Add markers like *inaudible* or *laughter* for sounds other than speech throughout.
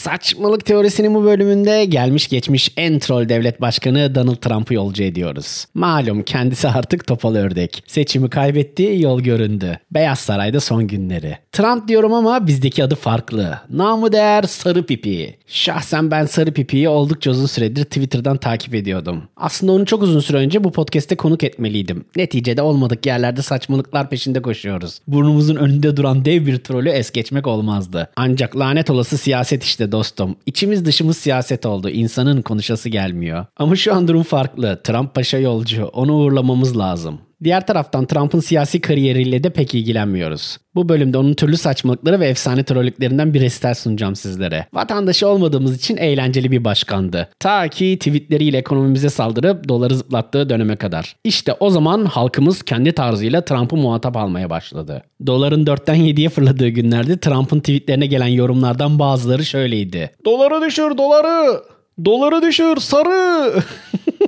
Saçmalık teorisinin bu bölümünde gelmiş geçmiş en troll devlet başkanı Donald Trump'ı yolcu ediyoruz. Malum kendisi artık topal ördek. Seçimi kaybetti, yol göründü. Beyaz Saray'da son günleri. Trump diyorum ama bizdeki adı farklı. Namı değer Sarı Pipi. Şahsen ben Sarı Pipi'yi oldukça uzun süredir Twitter'dan takip ediyordum. Aslında onu çok uzun süre önce bu podcast'te konuk etmeliydim. Neticede olmadık yerlerde saçmalıklar peşinde koşuyoruz. Burnumuzun önünde duran dev bir trolü es geçmek olmazdı. Ancak lanet olası siyaset işte dostum. İçimiz dışımız siyaset oldu. İnsanın konuşası gelmiyor. Ama şu an durum farklı. Trump paşa yolcu. Onu uğurlamamız lazım. Diğer taraftan Trump'ın siyasi kariyeriyle de pek ilgilenmiyoruz. Bu bölümde onun türlü saçmalıkları ve efsane trollüklerinden bir resital sunacağım sizlere. Vatandaşı olmadığımız için eğlenceli bir başkandı. Ta ki tweetleriyle ekonomimize saldırıp doları zıplattığı döneme kadar. İşte o zaman halkımız kendi tarzıyla Trump'ı muhatap almaya başladı. Doların 4'ten 7'ye fırladığı günlerde Trump'ın tweetlerine gelen yorumlardan bazıları şöyleydi. Doları düşür doları! Doları düşür sarı!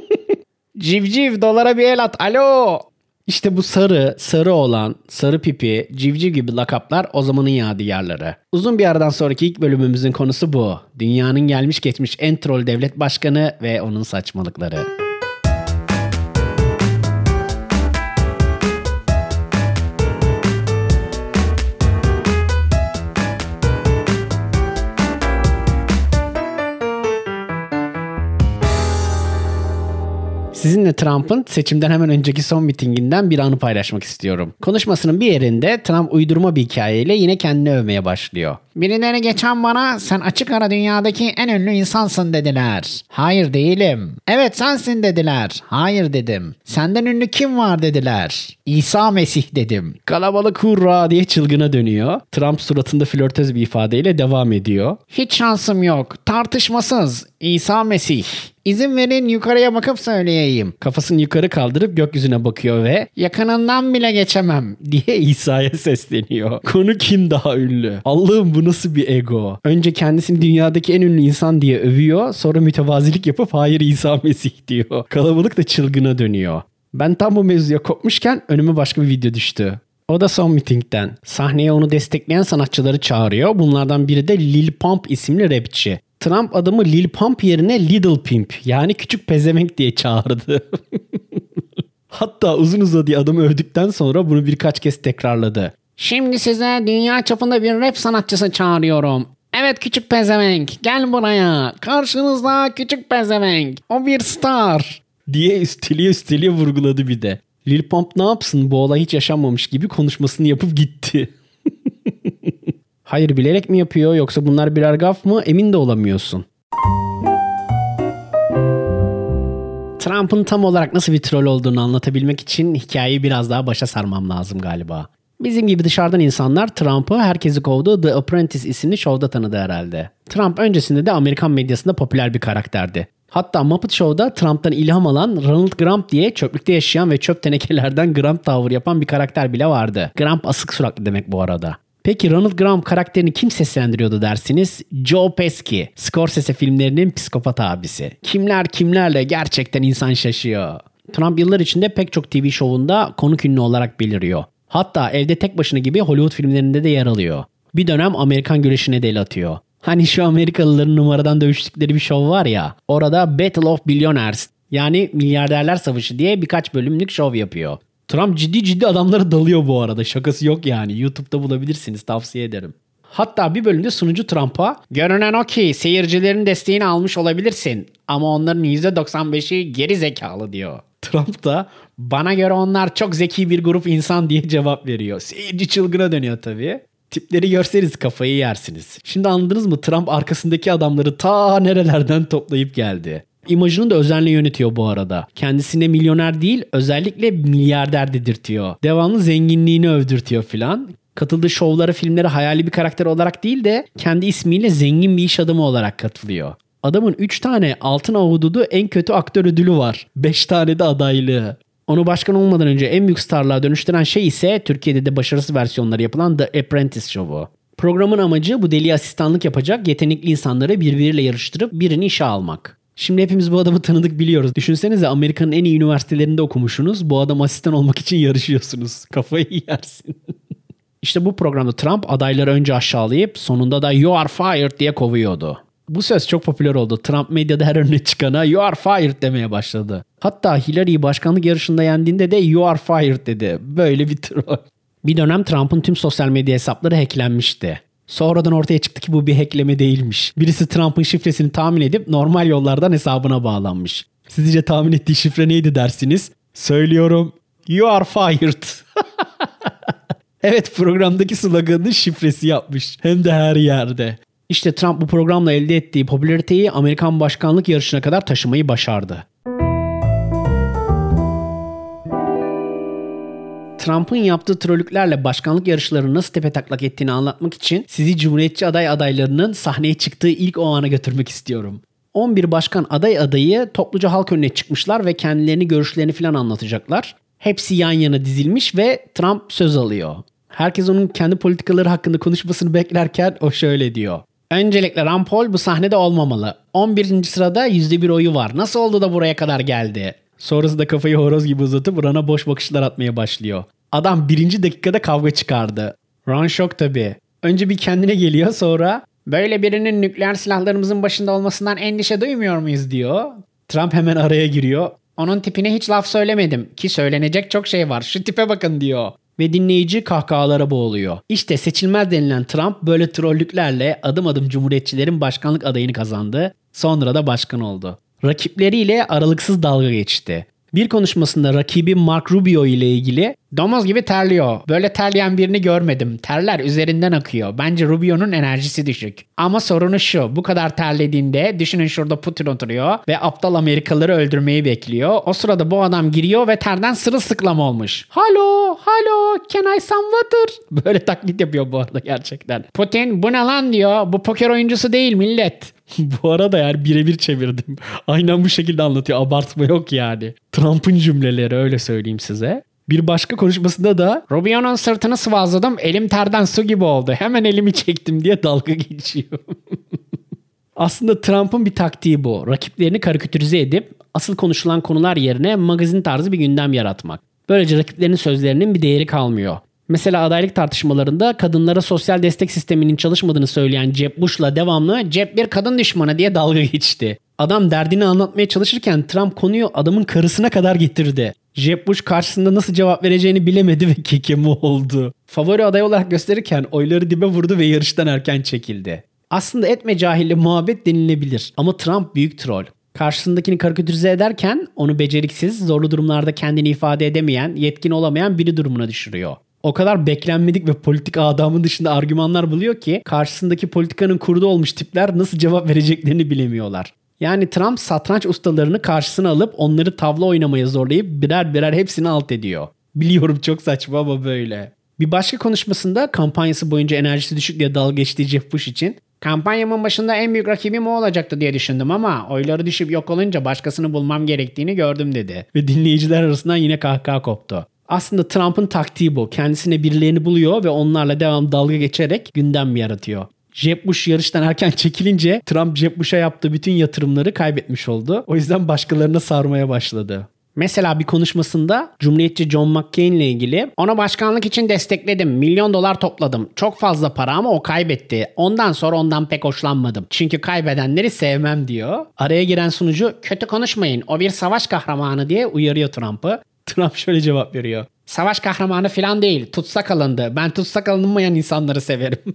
*laughs* Civciv dolara bir el at alo! İşte bu sarı, sarı olan, sarı pipi, civciv gibi lakaplar o zamanın yadigarları. Uzun bir aradan sonraki ilk bölümümüzün konusu bu. Dünyanın gelmiş geçmiş en troll devlet başkanı ve onun saçmalıkları. Sizinle Trump'ın seçimden hemen önceki son mitinginden bir anı paylaşmak istiyorum. Konuşmasının bir yerinde Trump uydurma bir hikayeyle yine kendini övmeye başlıyor. Birileri geçen bana sen açık ara dünyadaki en ünlü insansın dediler. Hayır değilim. Evet sensin dediler. Hayır dedim. Senden ünlü kim var dediler. İsa Mesih dedim. Kalabalık hurra diye çılgına dönüyor. Trump suratında flörtöz bir ifadeyle devam ediyor. Hiç şansım yok. Tartışmasız. İsa Mesih. İzin verin yukarıya bakıp söyleyeyim. Kafasını yukarı kaldırıp gökyüzüne bakıyor ve yakınından bile geçemem diye İsa'ya sesleniyor. Konu kim daha ünlü? Allah'ım bu nasıl bir ego? Önce kendisini dünyadaki en ünlü insan diye övüyor. Sonra mütevazilik yapıp hayır İsa Mesih diyor. Kalabalık da çılgına dönüyor. Ben tam bu mevzuya kopmuşken önüme başka bir video düştü. O da son mitingden. Sahneye onu destekleyen sanatçıları çağırıyor. Bunlardan biri de Lil Pump isimli rapçi. Trump adamı Lil Pump yerine Little Pimp yani küçük pezevenk diye çağırdı. *laughs* Hatta uzun uzadıya adamı övdükten sonra bunu birkaç kez tekrarladı. Şimdi size dünya çapında bir rap sanatçısı çağırıyorum. Evet küçük pezevenk gel buraya. Karşınızda küçük pezevenk. O bir star. Diye üsteliye üsteliye vurguladı bir de. Lil Pump ne yapsın bu olay hiç yaşanmamış gibi konuşmasını yapıp gitti. *laughs* Hayır bilerek mi yapıyor yoksa bunlar birer gaf mı emin de olamıyorsun. Trump'ın tam olarak nasıl bir troll olduğunu anlatabilmek için hikayeyi biraz daha başa sarmam lazım galiba. Bizim gibi dışarıdan insanlar Trump'ı herkesi kovduğu The Apprentice isimli şovda tanıdı herhalde. Trump öncesinde de Amerikan medyasında popüler bir karakterdi. Hatta Muppet Show'da Trump'tan ilham alan Ronald Grump diye çöplükte yaşayan ve çöp tenekelerden Grump tavır yapan bir karakter bile vardı. Grump asık suratlı demek bu arada. Peki Ronald Grump karakterini kim seslendiriyordu dersiniz? Joe Pesci, Scorsese filmlerinin psikopat abisi. Kimler kimlerle gerçekten insan şaşıyor. Trump yıllar içinde pek çok TV şovunda konuk ünlü olarak beliriyor. Hatta evde tek başına gibi Hollywood filmlerinde de yer alıyor. Bir dönem Amerikan güreşine de el atıyor. Hani şu Amerikalıların numaradan dövüştükleri bir şov var ya. Orada Battle of Billionaires yani milyarderler savaşı diye birkaç bölümlük şov yapıyor. Trump ciddi ciddi adamları dalıyor bu arada. Şakası yok yani. YouTube'da bulabilirsiniz. Tavsiye ederim. Hatta bir bölümde sunucu Trump'a görünen o ki seyircilerin desteğini almış olabilirsin ama onların %95'i geri zekalı diyor. Trump da bana göre onlar çok zeki bir grup insan diye cevap veriyor. Seyirci çılgına dönüyor tabii. Tipleri görseniz kafayı yersiniz. Şimdi anladınız mı Trump arkasındaki adamları ta nerelerden toplayıp geldi. İmajını da özenle yönetiyor bu arada. Kendisine milyoner değil özellikle milyarder dedirtiyor. Devamlı zenginliğini övdürtüyor filan. Katıldığı şovlara, filmlere hayali bir karakter olarak değil de kendi ismiyle zengin bir iş adamı olarak katılıyor. Adamın 3 tane altın avududu en kötü aktör ödülü var. 5 tane de adaylığı. Onu başkan olmadan önce en büyük starlığa dönüştüren şey ise Türkiye'de de başarısız versiyonları yapılan The Apprentice Show'u. Programın amacı bu deli asistanlık yapacak yetenekli insanları birbiriyle yarıştırıp birini işe almak. Şimdi hepimiz bu adamı tanıdık biliyoruz. Düşünsenize Amerika'nın en iyi üniversitelerinde okumuşsunuz. Bu adam asistan olmak için yarışıyorsunuz. *laughs* Kafayı yersin. İşte bu programda Trump adayları önce aşağılayıp sonunda da you are fired diye kovuyordu. Bu söz çok popüler oldu. Trump medyada her önüne çıkana you are fired demeye başladı. Hatta Hillary'yi başkanlık yarışında yendiğinde de you are fired dedi. Böyle bir troll. Bir dönem Trump'ın tüm sosyal medya hesapları hacklenmişti. Sonradan ortaya çıktı ki bu bir hackleme değilmiş. Birisi Trump'ın şifresini tahmin edip normal yollardan hesabına bağlanmış. Sizce tahmin ettiği şifre neydi dersiniz? Söylüyorum. You are fired. *laughs* evet programdaki sloganın şifresi yapmış. Hem de her yerde. İşte Trump bu programla elde ettiği popülariteyi Amerikan başkanlık yarışına kadar taşımayı başardı. Trump'ın yaptığı trollüklerle başkanlık yarışlarını nasıl tepe taklak ettiğini anlatmak için sizi Cumhuriyetçi aday adaylarının sahneye çıktığı ilk o ana götürmek istiyorum. 11 başkan aday adayı topluca halk önüne çıkmışlar ve kendilerini görüşlerini falan anlatacaklar. Hepsi yan yana dizilmiş ve Trump söz alıyor. Herkes onun kendi politikaları hakkında konuşmasını beklerken o şöyle diyor. Öncelikle Paul bu sahnede olmamalı. 11. sırada %1 oyu var. Nasıl oldu da buraya kadar geldi? Sonrasında kafayı horoz gibi uzatıp Ron'a boş bakışlar atmaya başlıyor. Adam birinci dakikada kavga çıkardı. Ron şok tabii. Önce bir kendine geliyor sonra böyle birinin nükleer silahlarımızın başında olmasından endişe duymuyor muyuz diyor. Trump hemen araya giriyor. Onun tipine hiç laf söylemedim ki söylenecek çok şey var şu tipe bakın diyor. Ve dinleyici kahkahalara boğuluyor. İşte seçilmez denilen Trump böyle trollüklerle adım adım cumhuriyetçilerin başkanlık adayını kazandı. Sonra da başkan oldu. Rakipleriyle aralıksız dalga geçti. Bir konuşmasında rakibi Mark Rubio ile ilgili Domoz gibi terliyor. Böyle terleyen birini görmedim. Terler üzerinden akıyor. Bence Rubio'nun enerjisi düşük. Ama sorunu şu. Bu kadar terlediğinde düşünün şurada Putin oturuyor ve aptal Amerikalıları öldürmeyi bekliyor. O sırada bu adam giriyor ve terden sırılsıklam olmuş. Halo, halo, can I some water? *laughs* Böyle taklit yapıyor bu arada gerçekten. Putin bu ne lan diyor. Bu poker oyuncusu değil millet. *laughs* bu arada yani birebir çevirdim. *laughs* Aynen bu şekilde anlatıyor. Abartma yok yani. Trump'ın cümleleri öyle söyleyeyim size. Bir başka konuşmasında da Rubio'nun sırtını sıvazladım elim terden su gibi oldu. Hemen elimi *laughs* çektim diye dalga geçiyor. *laughs* Aslında Trump'ın bir taktiği bu. Rakiplerini karikatürize edip asıl konuşulan konular yerine magazin tarzı bir gündem yaratmak. Böylece rakiplerinin sözlerinin bir değeri kalmıyor. Mesela adaylık tartışmalarında kadınlara sosyal destek sisteminin çalışmadığını söyleyen Jeb Bush'la devamlı Jeb bir kadın düşmanı diye dalga geçti. Adam derdini anlatmaya çalışırken Trump konuyu adamın karısına kadar getirdi. Jeb Bush karşısında nasıl cevap vereceğini bilemedi ve kekeme oldu. Favori aday olarak gösterirken oyları dibe vurdu ve yarıştan erken çekildi. Aslında etme cahille muhabbet denilebilir ama Trump büyük troll. Karşısındakini karikatürize ederken onu beceriksiz, zorlu durumlarda kendini ifade edemeyen, yetkin olamayan biri durumuna düşürüyor o kadar beklenmedik ve politik adamın dışında argümanlar buluyor ki karşısındaki politikanın kurdu olmuş tipler nasıl cevap vereceklerini bilemiyorlar. Yani Trump satranç ustalarını karşısına alıp onları tavla oynamaya zorlayıp birer birer hepsini alt ediyor. Biliyorum çok saçma ama böyle. Bir başka konuşmasında kampanyası boyunca enerjisi düşük diye dalga geçtiği Jeff Bush için Kampanyamın başında en büyük rakibim o olacaktı diye düşündüm ama oyları düşüp yok olunca başkasını bulmam gerektiğini gördüm dedi. Ve dinleyiciler arasından yine kahkaha koptu. Aslında Trump'ın taktiği bu. Kendisine birilerini buluyor ve onlarla devam dalga geçerek gündem yaratıyor. Jeb Bush yarıştan erken *laughs* çekilince Trump Jeb Bush'a yaptığı bütün yatırımları kaybetmiş oldu. O yüzden başkalarına sarmaya başladı. Mesela bir konuşmasında Cumhuriyetçi John McCain ile ilgili ona başkanlık için destekledim. Milyon dolar topladım. Çok fazla para ama o kaybetti. Ondan sonra ondan pek hoşlanmadım. Çünkü kaybedenleri sevmem diyor. Araya giren sunucu kötü konuşmayın o bir savaş kahramanı diye uyarıyor Trump'ı. *laughs* Trump şöyle cevap veriyor. Savaş kahramanı falan değil. Tutsak alındı. Ben tutsak alınmayan insanları severim. *laughs*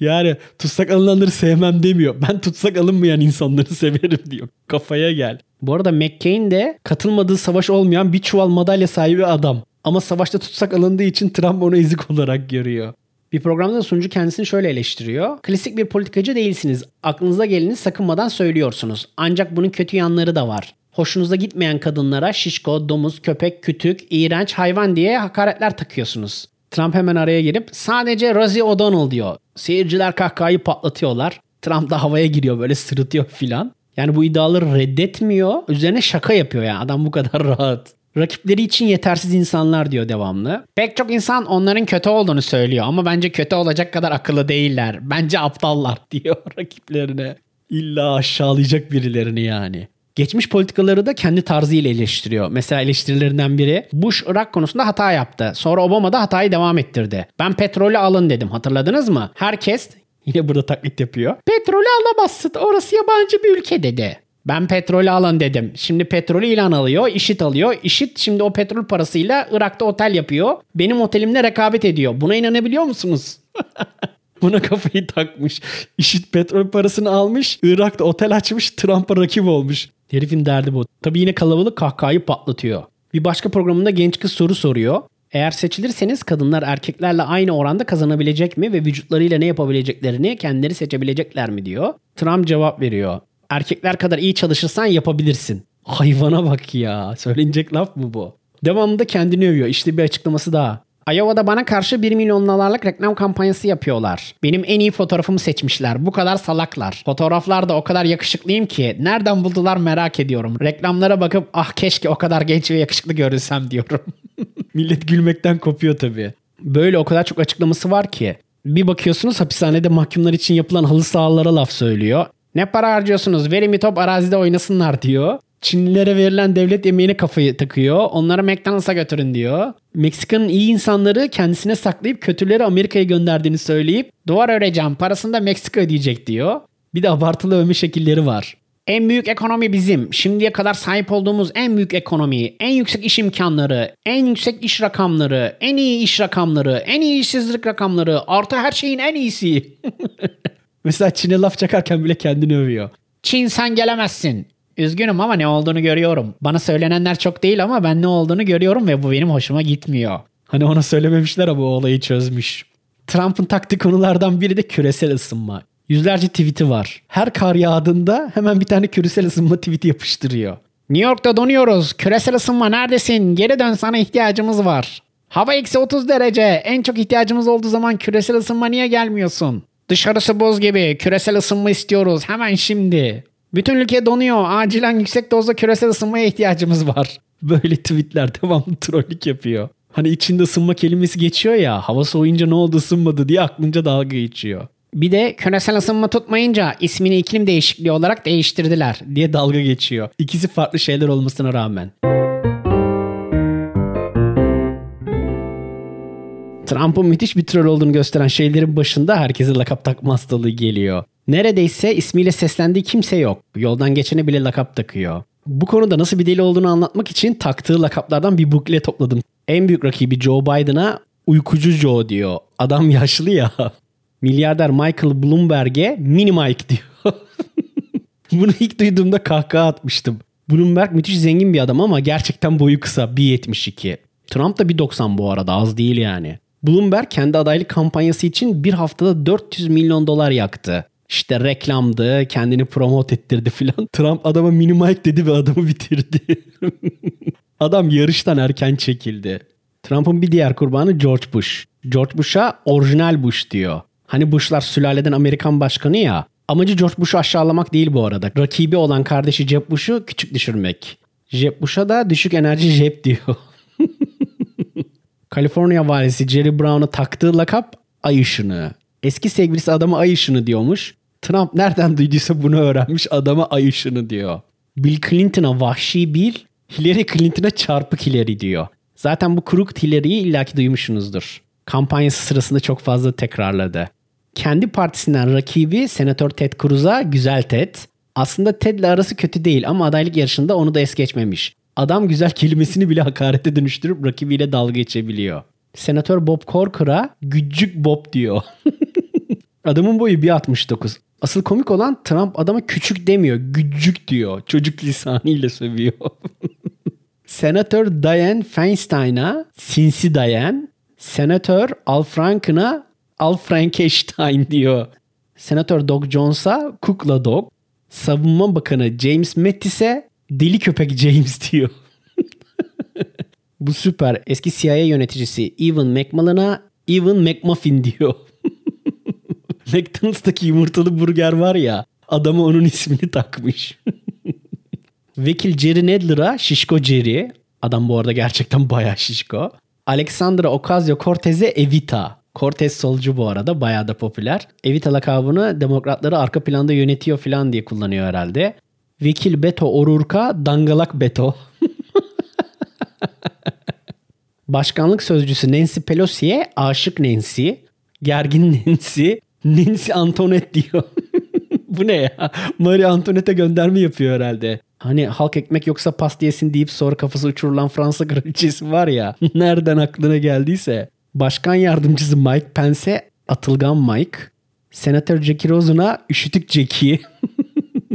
yani tutsak alınanları sevmem demiyor. Ben tutsak alınmayan insanları *laughs* severim diyor. Kafaya gel. Bu arada McCain de katılmadığı savaş olmayan bir çuval madalya sahibi adam. Ama savaşta tutsak alındığı için Trump onu ezik *laughs* olarak görüyor. Bir programda sunucu kendisini şöyle eleştiriyor. Klasik bir politikacı değilsiniz. Aklınıza geleni sakınmadan söylüyorsunuz. Ancak bunun kötü yanları da var hoşunuza gitmeyen kadınlara şişko, domuz, köpek, kütük, iğrenç hayvan diye hakaretler takıyorsunuz. Trump hemen araya girip sadece Rosie O'Donnell diyor. Seyirciler kahkahayı patlatıyorlar. Trump da havaya giriyor böyle sırıtıyor filan. Yani bu iddiaları reddetmiyor. Üzerine şaka yapıyor yani adam bu kadar *laughs* rahat. Rakipleri için yetersiz insanlar diyor devamlı. Pek çok insan onların kötü olduğunu söylüyor ama bence kötü olacak kadar akıllı değiller. Bence aptallar *laughs* diyor rakiplerine. İlla aşağılayacak birilerini yani. Geçmiş politikaları da kendi tarzıyla eleştiriyor. Mesela eleştirilerinden biri Bush Irak konusunda hata yaptı. Sonra Obama da hatayı devam ettirdi. Ben petrolü alın dedim hatırladınız mı? Herkes *laughs* yine burada taklit yapıyor. Petrolü alamazsın orası yabancı bir ülke dedi. Ben petrolü alın dedim. Şimdi petrolü ilan alıyor, işit alıyor. İşit şimdi o petrol parasıyla Irak'ta otel yapıyor. Benim otelimle rekabet ediyor. Buna inanabiliyor musunuz? *laughs* Buna kafayı takmış. İşit petrol parasını almış. Irak'ta otel açmış. Trump'a rakip olmuş. Herifin derdi bu. Tabii yine kalabalık kahkahayı patlatıyor. Bir başka programında genç kız soru soruyor. Eğer seçilirseniz kadınlar erkeklerle aynı oranda kazanabilecek mi ve vücutlarıyla ne yapabileceklerini kendileri seçebilecekler mi diyor. Trump cevap veriyor. Erkekler kadar iyi çalışırsan yapabilirsin. Hayvana bak ya. Söylenecek laf mı bu? Devamında kendini övüyor. İşte bir açıklaması daha. Iowa'da bana karşı 1 milyon dolarlık reklam kampanyası yapıyorlar. Benim en iyi fotoğrafımı seçmişler. Bu kadar salaklar. Fotoğraflarda o kadar yakışıklıyım ki nereden buldular merak ediyorum. Reklamlara bakıp ah keşke o kadar genç ve yakışıklı görünsem *laughs* diyorum. Millet gülmekten kopuyor tabii. Böyle o kadar çok açıklaması var ki. Bir bakıyorsunuz hapishanede mahkumlar için yapılan halı sahalara laf söylüyor. Ne para harcıyorsunuz? Verin bir top arazide oynasınlar diyor. Çinlilere verilen devlet yemeğine kafayı takıyor. Onları McDonald's'a götürün diyor. Meksika'nın iyi insanları kendisine saklayıp kötüleri Amerika'ya gönderdiğini söyleyip duvar öreceğim parasını da Meksika ödeyecek diyor. Bir de abartılı övme şekilleri var. En büyük ekonomi bizim. Şimdiye kadar sahip olduğumuz en büyük ekonomi, en yüksek iş imkanları, en yüksek iş rakamları, en iyi iş rakamları, en iyi işsizlik rakamları, artı her şeyin en iyisi. *laughs* Mesela Çin'e laf çakarken bile kendini övüyor. Çin sen gelemezsin. Üzgünüm ama ne olduğunu görüyorum. Bana söylenenler çok değil ama ben ne olduğunu görüyorum ve bu benim hoşuma gitmiyor. Hani ona söylememişler ama o olayı çözmüş. Trump'ın taktik konulardan biri de küresel ısınma. Yüzlerce tweet'i var. Her kar yağdığında hemen bir tane küresel ısınma tweet'i yapıştırıyor. New York'ta donuyoruz. Küresel ısınma neredesin? Geri dön sana ihtiyacımız var. Hava eksi 30 derece. En çok ihtiyacımız olduğu zaman küresel ısınma niye gelmiyorsun? Dışarısı buz gibi. Küresel ısınma istiyoruz. Hemen şimdi. Bütün ülke donuyor. Acilen yüksek dozda küresel ısınmaya ihtiyacımız var. *laughs* Böyle tweetler devamlı *laughs* trollük yapıyor. Hani içinde ısınma kelimesi geçiyor ya. Hava soğuyunca ne oldu ısınmadı diye aklınca dalga geçiyor. Bir de küresel ısınma tutmayınca ismini iklim değişikliği olarak değiştirdiler diye dalga geçiyor. İkisi farklı şeyler olmasına rağmen. Trump'ın müthiş bir troll olduğunu gösteren şeylerin başında herkese lakap takma hastalığı geliyor. Neredeyse ismiyle seslendiği kimse yok. Yoldan geçene bile lakap takıyor. Bu konuda nasıl bir deli olduğunu anlatmak için taktığı lakaplardan bir bukle topladım. En büyük rakibi Joe Biden'a uykucu Joe diyor. Adam yaşlı ya. *laughs* Milyarder Michael Bloomberg'e Mini Mike diyor. *laughs* Bunu ilk duyduğumda kahkaha atmıştım. Bloomberg müthiş zengin bir adam ama gerçekten boyu kısa 1.72. Trump da 1.90 bu arada az değil yani. Bloomberg kendi adaylık kampanyası için bir haftada 400 milyon dolar yaktı. İşte reklamdı, kendini promote ettirdi filan. *laughs* Trump adama mini dedi ve adamı bitirdi. *laughs* Adam yarıştan erken çekildi. Trump'ın bir diğer kurbanı George Bush. George Bush'a orijinal Bush diyor. Hani Bush'lar sülaleden Amerikan başkanı ya. Amacı George Bush'u aşağılamak değil bu arada. Rakibi olan kardeşi Jeb Bush'u küçük düşürmek. Jeb Bush'a da düşük enerji Jeb diyor. *laughs* Kaliforniya valisi Jerry Brown'a taktığı lakap ay ışını. Eski sevgilisi adama ay ışını diyormuş. Trump nereden duyduysa bunu öğrenmiş adama ay ışını diyor. Bill Clinton'a vahşi Bill, Hillary Clinton'a çarpık Hillary diyor. Zaten bu kuruk Hillary'yi illaki duymuşsunuzdur. Kampanyası sırasında çok fazla tekrarladı. Kendi partisinden rakibi Senatör Ted Cruz'a güzel Ted. Aslında Ted'le arası kötü değil ama adaylık yarışında onu da es geçmemiş. Adam güzel kelimesini bile hakarete dönüştürüp rakibiyle dalga geçebiliyor. Senatör Bob Corker'a güccük Bob diyor. *laughs* Adamın boyu 1.69. Asıl komik olan Trump adama küçük demiyor, güccük diyor. Çocuk lisanıyla sövüyor. *laughs* Senatör Dianne Feinstein'a sinsi Dianne, Senatör Al Franken'a Al Frankenstein diyor. Senatör Doug Jones'a Kukla Dog, Savunma Bakanı James Mattis'e Deli Köpek James diyor. *laughs* Bu süper. Eski CIA yöneticisi Evan McMullen'a Evan McMuffin diyor. McDonald's'taki yumurtalı burger var ya adamı onun ismini takmış. *laughs* Vekil Jerry Nedler'a Şişko Jerry. Adam bu arada gerçekten bayağı şişko. Alexandra Ocasio-Cortez'e Evita. Cortez solcu bu arada bayağı da popüler. Evita lakabını demokratları arka planda yönetiyor falan diye kullanıyor herhalde. Vekil Beto Orurka Dangalak Beto. *laughs* Başkanlık sözcüsü Nancy Pelosi'ye aşık Nancy. Gergin Nancy. Nancy Antoinette diyor. *laughs* Bu ne ya? Marie Antoinette'e gönderme yapıyor herhalde. Hani halk ekmek yoksa pasta yesin deyip sonra kafası uçurulan Fransa *laughs* kraliçesi var ya. Nereden aklına geldiyse. Başkan yardımcısı Mike Pence Atılgan Mike. Senatör Jackie Rosen'a Üşütük Jackie.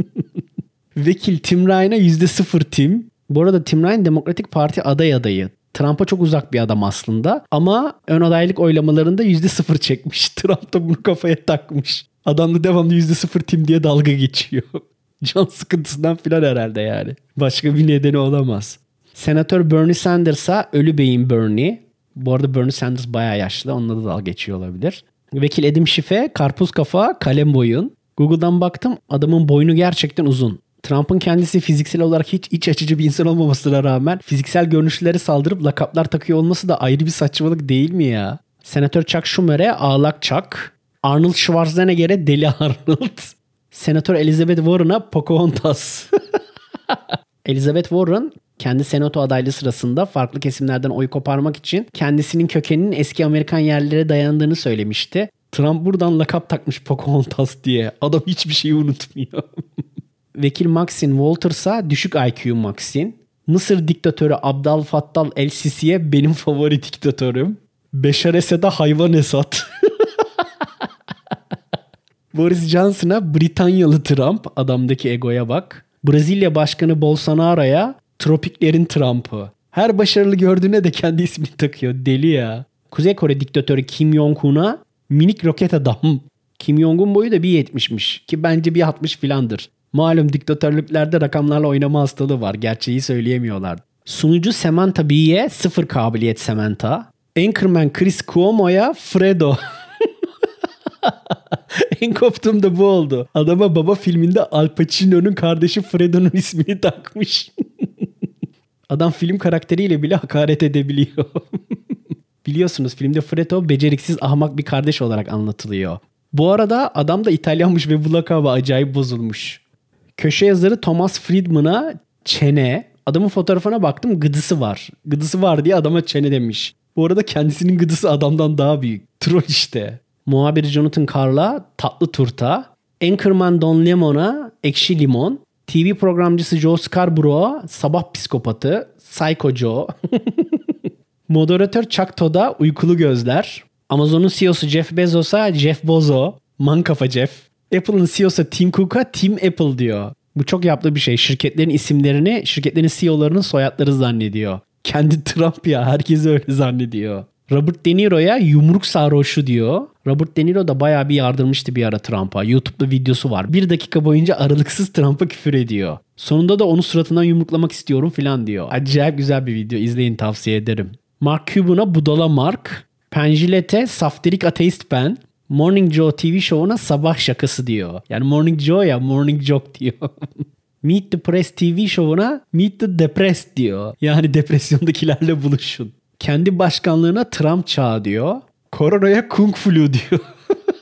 *laughs* Vekil Tim Ryan'a %0 Tim. Bu arada Tim Ryan Demokratik Parti aday adayı. Trump'a çok uzak bir adam aslında ama ön adaylık oylamalarında %0 çekmiş. *laughs* Trump da bunu kafaya takmış. Adam da devamlı %0 Tim diye dalga geçiyor. *laughs* Can sıkıntısından filan herhalde yani. Başka bir nedeni olamaz. Senatör Bernie Sanders'a ölü beyin Bernie. Bu arada Bernie Sanders bayağı yaşlı. Onunla da dalga geçiyor olabilir. Vekil Edim Şife, karpuz kafa, kalem boyun. Google'dan baktım adamın boynu gerçekten uzun. Trump'ın kendisi fiziksel olarak hiç iç açıcı bir insan olmamasına rağmen fiziksel görünüşleri saldırıp lakaplar takıyor olması da ayrı bir saçmalık değil mi ya? Senatör Chuck Schumer'e ağlak Chuck, Arnold Schwarzenegger'e deli *laughs* Arnold, Senatör Elizabeth Warren'a Pocahontas. *laughs* Elizabeth Warren kendi senato adaylığı sırasında farklı kesimlerden oy koparmak için kendisinin kökeninin eski Amerikan yerlere dayandığını söylemişti. Trump buradan lakap takmış Pocahontas diye. Adam hiçbir şeyi unutmuyor. *laughs* Vekil Maxine Walters'a düşük IQ Maxine. Mısır diktatörü Abdal Fattal El Sisi'ye benim favori diktatörüm. Beşar Esed'e hayvan Esat. *laughs* Boris Johnson'a Britanyalı Trump. Adamdaki egoya bak. Brezilya Başkanı Bolsonaro'ya tropiklerin Trump'ı. Her başarılı gördüğüne de kendi ismini takıyor. Deli ya. Kuzey Kore diktatörü Kim Jong-un'a minik roket adam. Kim Jong-un boyu da 1.70'miş ki bence 1.60 filandır. Malum diktatörlüklerde rakamlarla oynama hastalığı var. Gerçeği söyleyemiyorlar. Sunucu Samantha Bee'ye sıfır kabiliyet Samantha. Anchorman Chris Cuomo'ya Fredo. *laughs* en koptuğum da bu oldu. Adama baba filminde Al Pacino'nun kardeşi Fredo'nun ismini takmış. *laughs* Adam film karakteriyle bile hakaret edebiliyor. *laughs* Biliyorsunuz filmde Fredo beceriksiz ahmak bir kardeş olarak anlatılıyor. Bu arada adam da İtalyanmış ve bu lakabı acayip bozulmuş. Köşe yazarı Thomas Friedman'a çene. Adamın fotoğrafına baktım gıdısı var. Gıdısı var diye adama çene demiş. Bu arada kendisinin gıdısı adamdan daha büyük. Troll işte. Muhabir Jonathan Carr'la tatlı turta. Anchorman Don Lemon'a ekşi limon. TV programcısı Joe Scarborough'a sabah psikopatı. Psycho Joe. *laughs* Moderatör Chuck Todd'a uykulu gözler. Amazon'un CEO'su Jeff Bezos'a Jeff Bozo. Man kafa Jeff. Apple'ın CEO'su Tim Cook'a Tim Apple diyor. Bu çok yaptığı bir şey. Şirketlerin isimlerini şirketlerin CEO'larının soyadları zannediyor. Kendi *laughs* Trump ya. Herkes öyle zannediyor. Robert De Niro'ya yumruk sarhoşu diyor. Robert De Niro da bayağı bir yardırmıştı bir ara Trump'a. YouTube'da videosu var. Bir dakika boyunca aralıksız Trump'a küfür ediyor. Sonunda da onu suratından yumruklamak istiyorum falan diyor. Acayip güzel bir video. İzleyin tavsiye ederim. Mark Cuban'a budala Mark. Penjilete saftirik ateist ben. Morning Joe TV şovuna sabah şakası diyor. Yani Morning Joe ya Morning Joke diyor. *laughs* Meet the Press TV şovuna Meet the Depressed diyor. Yani depresyondakilerle buluşun. Kendi başkanlığına Trump çağı diyor. Koronaya Kung Flu diyor.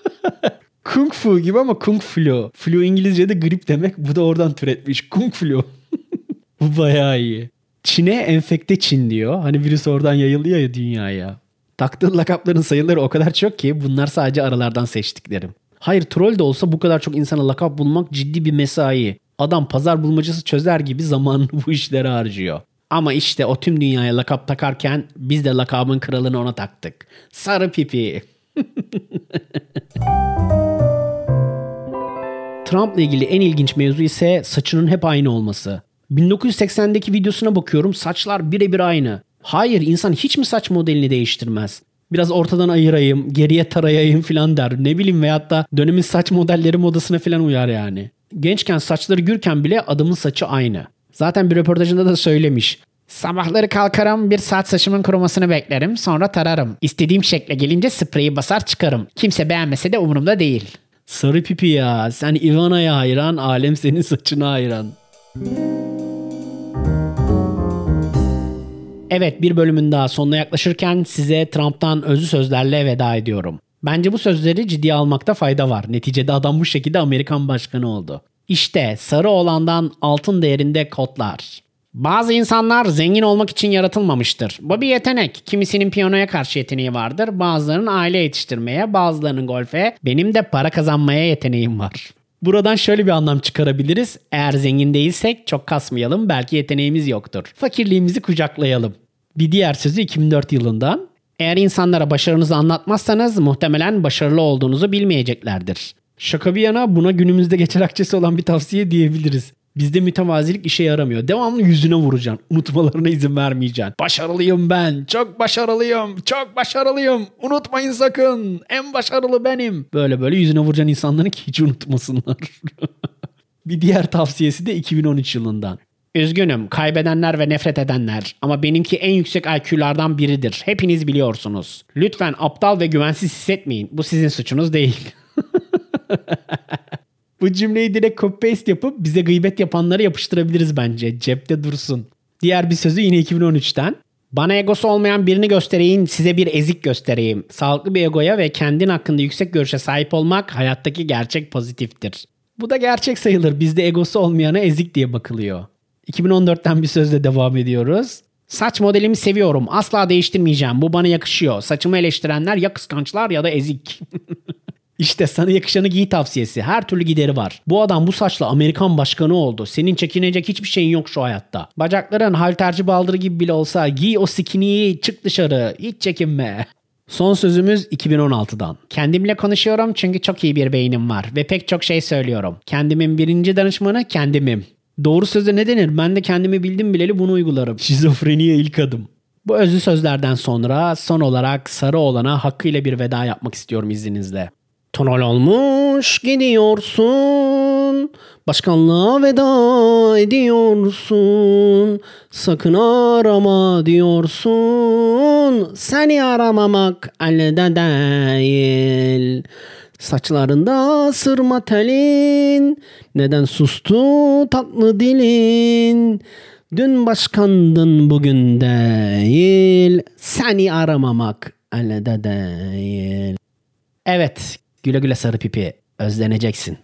*laughs* Kung Fu gibi ama Kung Flu. Flu İngilizce'de grip demek. Bu da oradan türetmiş. Kung Flu. *laughs* Bu bayağı iyi. Çin'e enfekte Çin diyor. Hani virüs oradan yayılıyor ya dünyaya. Taktığı lakapların sayıları o kadar çok ki bunlar sadece aralardan seçtiklerim. Hayır troll de olsa bu kadar çok insana lakap bulmak ciddi bir mesai. Adam pazar bulmacası çözer gibi zamanını *laughs* bu işlere harcıyor. Ama işte o tüm dünyaya lakap takarken biz de lakabın kralını ona taktık. Sarı pipi. *laughs* Trump'la ilgili en ilginç mevzu ise saçının hep aynı olması. 1980'deki videosuna bakıyorum saçlar birebir aynı. Hayır insan hiç mi saç modelini değiştirmez? Biraz ortadan ayırayım, geriye tarayayım falan der. Ne bileyim veyahut da dönemin saç modelleri modasına falan uyar yani. Gençken saçları gürken bile adamın saçı aynı. Zaten bir röportajında da söylemiş. Sabahları kalkarım bir saat saçımın kurumasını beklerim sonra tararım. İstediğim şekle gelince spreyi basar çıkarım. Kimse beğenmese de umurumda değil. Sarı pipi ya sen Ivana'ya hayran alem senin saçına hayran. Evet bir bölümün daha sonuna yaklaşırken size Trump'tan özlü sözlerle veda ediyorum. Bence bu sözleri ciddiye almakta fayda var. Neticede adam bu şekilde Amerikan başkanı oldu. İşte sarı olandan altın değerinde kodlar. Bazı insanlar zengin olmak için yaratılmamıştır. Bu bir yetenek. Kimisinin piyanoya karşı yeteneği vardır. Bazılarının aile yetiştirmeye, bazılarının golfe. Benim de para kazanmaya yeteneğim var. Buradan şöyle bir anlam çıkarabiliriz. Eğer zengin değilsek çok kasmayalım. Belki yeteneğimiz yoktur. Fakirliğimizi kucaklayalım. Bir diğer sözü 2004 yılından. Eğer insanlara başarınızı anlatmazsanız muhtemelen başarılı olduğunuzu bilmeyeceklerdir. Şaka bir yana buna günümüzde geçer akçesi olan bir tavsiye diyebiliriz. Bizde mütevazilik işe yaramıyor. Devamlı yüzüne vuracaksın. Unutmalarına izin vermeyeceksin. Başarılıyım ben. Çok başarılıyım. Çok başarılıyım. Unutmayın sakın. En başarılı benim. Böyle böyle yüzüne vuracaksın insanları ki hiç unutmasınlar. *laughs* bir diğer tavsiyesi de 2013 yılından. Üzgünüm kaybedenler ve nefret edenler ama benimki en yüksek IQ'lardan biridir. Hepiniz biliyorsunuz. Lütfen aptal ve güvensiz hissetmeyin. Bu sizin suçunuz değil. *laughs* Bu cümleyi direkt copy paste yapıp bize gıybet yapanları yapıştırabiliriz bence. Cepte dursun. Diğer bir sözü yine 2013'ten. Bana egosu olmayan birini göstereyim, size bir ezik göstereyim. Sağlıklı bir egoya ve kendin hakkında yüksek görüşe sahip olmak hayattaki gerçek pozitiftir. Bu da gerçek sayılır. Bizde egosu olmayana ezik diye bakılıyor. 2014'ten bir sözle devam ediyoruz. Saç modelimi seviyorum. Asla değiştirmeyeceğim. Bu bana yakışıyor. Saçımı eleştirenler ya kıskançlar ya da ezik. *laughs* İşte sana yakışanı giy tavsiyesi. Her türlü gideri var. Bu adam bu saçla Amerikan başkanı oldu. Senin çekinecek hiçbir şeyin yok şu hayatta. Bacakların halterci baldırı gibi bile olsa giy o skinny'yi çık dışarı. Hiç çekinme. Son sözümüz 2016'dan. Kendimle konuşuyorum çünkü çok iyi bir beynim var ve pek çok şey söylüyorum. Kendimin birinci danışmanı kendimim. Doğru sözde ne denir? Ben de kendimi bildim bileli bunu uygularım. Şizofreniye ilk adım. Bu özlü sözlerden sonra son olarak sarı olana hakkıyla bir veda yapmak istiyorum izninizle. Tonol olmuş gidiyorsun. Başkanlığa veda ediyorsun. Sakın arama diyorsun. Seni aramamak elde değil. Saçlarında sırma telin. Neden sustu tatlı dilin? Dün başkandın bugün değil. Seni aramamak elde değil. Evet, güle güle sarı pipi. Özleneceksin.